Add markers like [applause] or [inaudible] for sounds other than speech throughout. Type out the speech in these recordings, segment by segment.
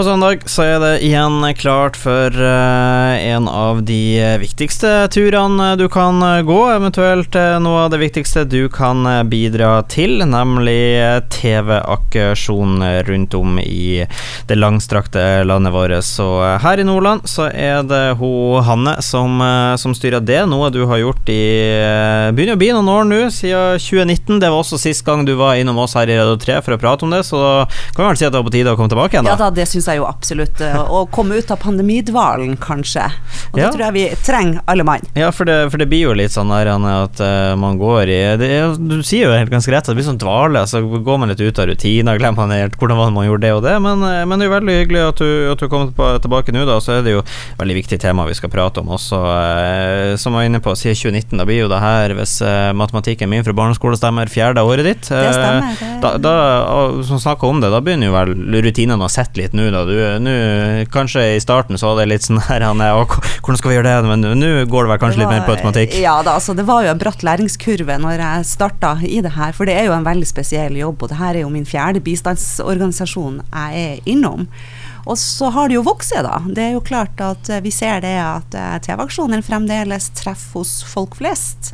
På søndag så er det igjen klart for uh, en av de viktigste turene du kan gå, eventuelt uh, noe av det viktigste du kan bidra til, nemlig TV-aksjon rundt om i det langstrakte landet vårt. Så her i Nordland så er det hun Hanne som, som styrer det, noe du har gjort i begynner å bli noen år nå, siden 2019. Det var også sist gang du var innom oss her i Radio 3 for å prate om det, så kan vi vel si at det var på tide å komme tilbake igjen, da? Ja da, det syns jeg jo absolutt. Å komme ut av pandemidvalen, kanskje. Og det tror jeg vi trenger, alle mann. Ja, for det, for det, blir jo litt sånn der at uh, man går i det, Du sier jo helt ganske rett at det blir sånn dvale, så går man litt ut av rutiner, glemmer man helt hvordan man gjorde det og det, men, uh, men det er jo veldig hyggelig at du, at du kommer tilbake nå, da. Så er det jo et veldig viktig tema vi skal prate om også, som var inne på, siden 2019. Da blir jo det her, hvis matematikken min fra barneskole stemmer, fjerde året ditt. Det stemmer. Det. Da, da, som snakker om det, da begynner jo vel rutinene å sette litt nå, da. Du, nu, kanskje i starten så var det litt sånn her Hvordan skal vi gjøre det? Men nå går det vel kanskje det var, litt mer på automatikk? Ja da, altså det var jo en bratt læringskurve når jeg starta i det her, for det er jo en veldig spesiell jobb. Og det her er jo min fjerde bistandsorganisasjon jeg er innom. Og så har det jo vokst, da. Det er jo klart at vi ser det at eh, TV-aksjonen fremdeles treffer hos folk flest.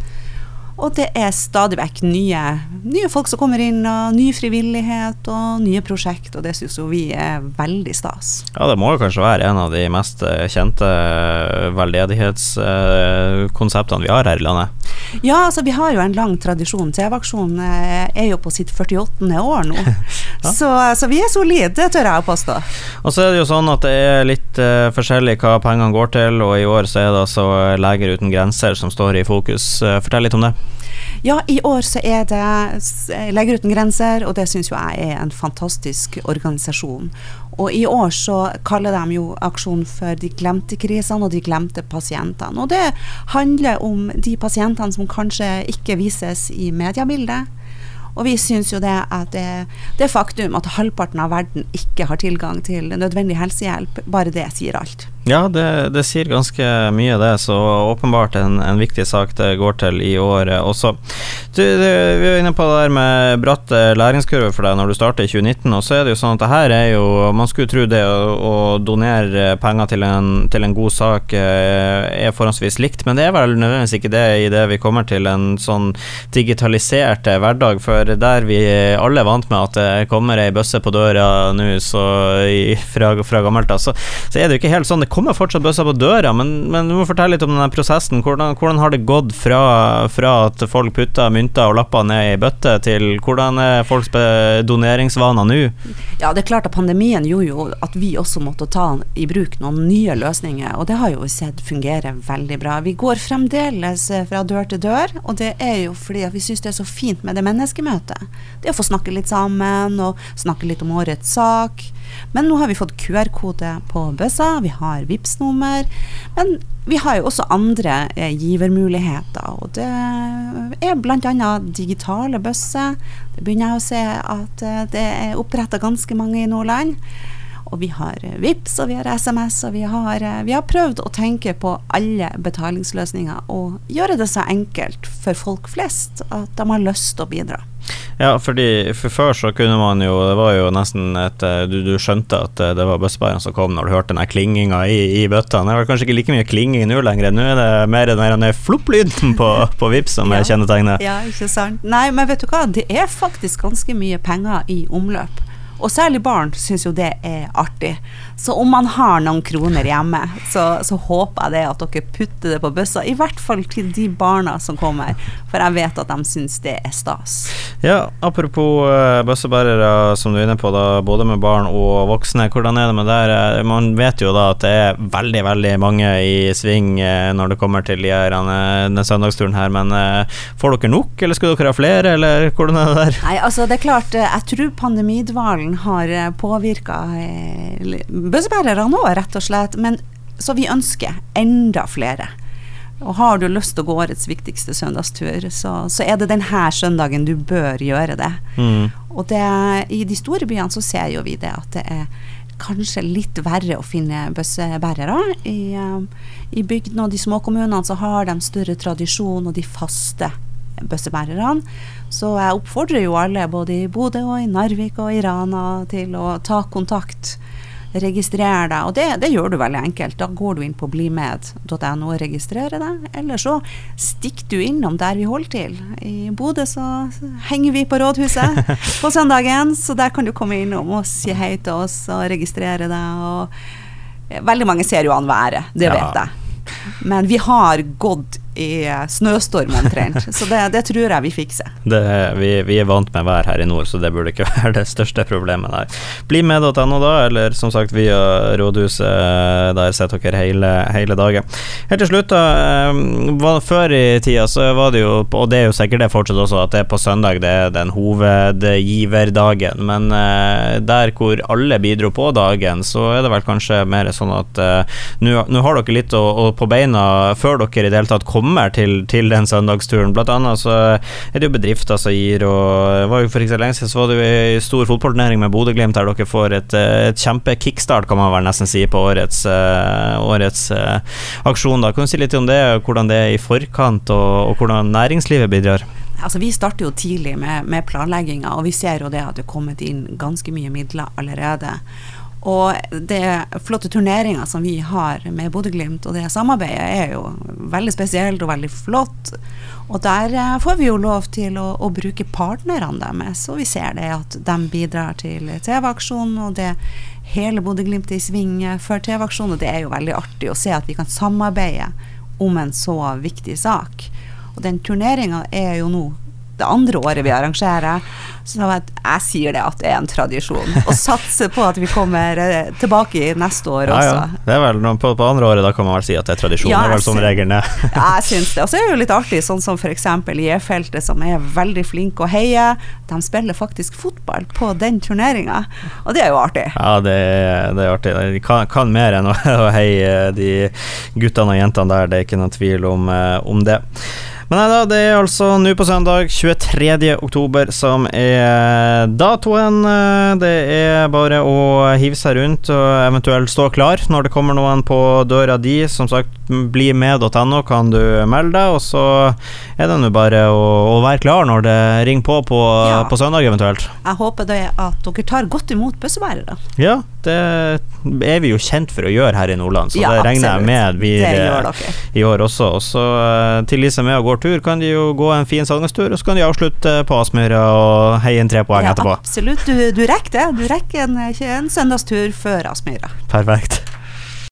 Og det er stadig vekk nye, nye, folk som kommer inn, og ny frivillighet og nye prosjekt, og det syns jo vi er veldig stas. Ja, det må jo kanskje være en av de mest eh, kjente eh, veldedighetskonseptene vi har her i landet? Ja, altså vi har jo en lang tradisjon. TV-aksjonen eh, er jo på sitt 48. år nå. [laughs] så, så, vi er solide, det tør jeg å påstå. Og så er det jo sånn at det er litt uh, forskjellig hva pengene går til, og i år så er det altså Leger uten grenser som står i fokus. Fortell litt om det. Ja, i år så er det Leger uten grenser, og det syns jo jeg er en fantastisk organisasjon. Og i år så kaller de jo aksjonen for De glemte krisene og De glemte pasientene. Og det handler om de pasientene som kanskje ikke vises i mediebildet. Og vi syns jo det at det, det faktum at halvparten av verden ikke har tilgang til nødvendig helsehjelp, bare det sier alt. Ja, det, det, sier ganske mye, det. Så åpenbart en, en, viktig sak det går til i år også. Du, du, vi er inne på det der med bratt læringskurve for deg når du starter i 2019. Og så er det jo sånn at det her er jo Man skulle tro det å, å donere penger til en, til en, god sak eh, er forholdsvis likt, men det er vel nødvendigvis ikke det i det vi kommer til en sånn digitalisert hverdag. For der vi alle er vant med at det kommer ei bøsse på døra nå, fra, fra gammelt av, så, så er det jo ikke helt sånn. Det kommer fortsatt bøsser på døra, men, men, du må fortelle litt om denne prosessen. Hvordan, hvordan har det gått fra, fra, at folk putter mynter og lapper ned i bøtte, til hvordan er folks doneringsvaner nå? Ja, det er klart at pandemien gjorde jo at vi også måtte ta i bruk noen nye løsninger, og det har jo sett fungere veldig bra. Vi går fremdeles fra dør til dør, og det er jo fordi vi syns det er så fint med det menneskemøtet. Det å få snakke litt sammen og snakke litt om årets sak. Men nå har vi fått QR-kode på bøssa, vi har vips nummer Men vi har jo også andre eh, givermuligheter, og det er bl.a. digitale bøsser. Det begynner jeg å se at eh, det er oppretta ganske mange i Nordland. Og vi har eh, VIPS og vi har SMS, og vi har, eh, vi har, prøvd å tenke på alle betalingsløsninger og gjøre det så enkelt for folk flest at de har lyst til å bidra. Ja, fordi for før så kunne man jo Det var jo nesten et eh, Du, du skjønte at eh, det var bøssebæreren som kom når du hørte den klinginga i, i bøttene. Det var kanskje ikke like mye klinging nå lenger. Nå er det mer den flopp-lyden på, [laughs] på Vips som ja. er kjennetegnet. Ja, ikke sant. Nei, men vet du hva, det er faktisk ganske mye penger i omløp. Og særlig barn syns jo det er artig. Så om man har noen kroner hjemme, så, så, håper jeg det at dere putter det på bøssa. I hvert fall til de barna som kommer, for jeg vet at de syns det er stas. Ja, apropos uh, bøssebærere, som du er inne på, da, både med barn og voksne. Hvordan er det med der? Eh, man vet jo da at det er veldig, veldig mange i sving uh, når det kommer til de denne søndagsturen her, men uh, får dere nok, eller skulle dere ha flere, eller hvordan er det der? Nei, altså det er klart, jeg tror pandemidvalen pandemien har eh, påvirka eh, bøssebærerne òg, rett og slett. Men, så vi ønsker enda flere. Og har du lyst til å gå årets viktigste søndagstur, så, så er det denne søndagen du bør gjøre det. Mm. Og det, i de store byene så ser jo vi det at det er kanskje litt verre å finne bøssebærere. I, uh, i bygdene og de små kommunene så har de større tradisjon og de faste bøssebærerne. Så jeg oppfordrer jo alle, både i Bodø og i Narvik og i Rana, til å ta kontakt registrer deg. Og det, det, gjør du veldig enkelt. Da går du inn på blimed.no og registrerer deg. Eller så stikker du innom der vi holder til. I Bodø så henger vi på rådhuset på søndagen, så der kan du komme innom og si hei til oss og registrere deg. Og veldig mange ser jo an været, det vet jeg. Men vi har gått i snøstorm omtrent. Så det, det, tror jeg vi fikser. Det, vi, vi, er vant med vær her i nord, så det burde ikke [laughs] være det største problemet der. Bli med.no da, eller som sagt via rådhuset. Der sitter dere hele, hele, dagen. Helt til slutt, da. Før i tida så var det jo, og det er jo sikkert det fortsatt også, at det er på søndag det er den hovedgiverdagen. Men der hvor alle bidro på dagen, så er det vel kanskje mer sånn at nå har dere litt å, å på beina før dere i det hele tatt kommer kommer til, til den søndagsturen. Blant annet så er det jo bedrifter som gir, og var jo for ikke så lenge siden så var det jo ei stor fotballturnering med Bodø-Glimt der dere får et, et kjempe-kickstart, kan man vel nesten si, på årets, uh, årets uh, aksjon. da. Kan du si litt om det, hvordan det er i forkant, og, og hvordan næringslivet bidrar? Altså, vi starter jo tidlig med, med planlegginga, og vi ser jo det at det er kommet inn ganske mye midler allerede. Og det flotte turneringa som vi har med Bodø-Glimt, og det samarbeidet er jo veldig spesielt og veldig flott. Og der eh, får vi jo lov til å, å bruke partnerne deres, og vi ser det at de bidrar til TV-aksjonen, og det hele Bodø-Glimt i sving før TV-aksjonen, og det er jo veldig artig å se at vi kan samarbeide om en så viktig sak. Og den turneringa er jo nå det andre året vi arrangerer. Så jeg, jeg sier det at det er en tradisjon. Og [laughs] satser på at vi kommer eh, tilbake i neste år også. Ja. Det er vel på, på, andre året, da kan man vel si at det er tradisjon. Ja, det er vel som regelen er. [laughs] ja, jeg syns det. [laughs] Og så er det jo litt artig, sånn som f.eks. J-feltet, som er veldig flinke å heie. De spiller faktisk fotball på den turneringa, og det er jo artig. Ja, det, det er artig. De kan, kan mer enn å, å heie de guttene og jentene der, det er ikke noen tvil om, eh, om det. Men nei da, det er altså nå på søndag 23. oktober som er datoen. Det er bare å hive seg rundt og eventuelt stå klar når det kommer noen på døra di. Som sagt, bli med.no kan du melde deg, og så er det nå bare å, å, være klar når det ringer på på, ja. på søndag eventuelt. Jeg håper det at dere tar godt imot bøssebærere. Ja, det er vi jo kjent for å gjøre her i Nordland, så ja, det regner jeg med blir i år også. Og så eh, til de som er og går tur, kan de jo gå en fin salgstur, og så kan de avslutte på Aspmyra og heie inn tre poeng ja, etterpå. Absolutt, du, du rekker det. Du rekker en, en søndagstur før Aspmyra. Perfekt.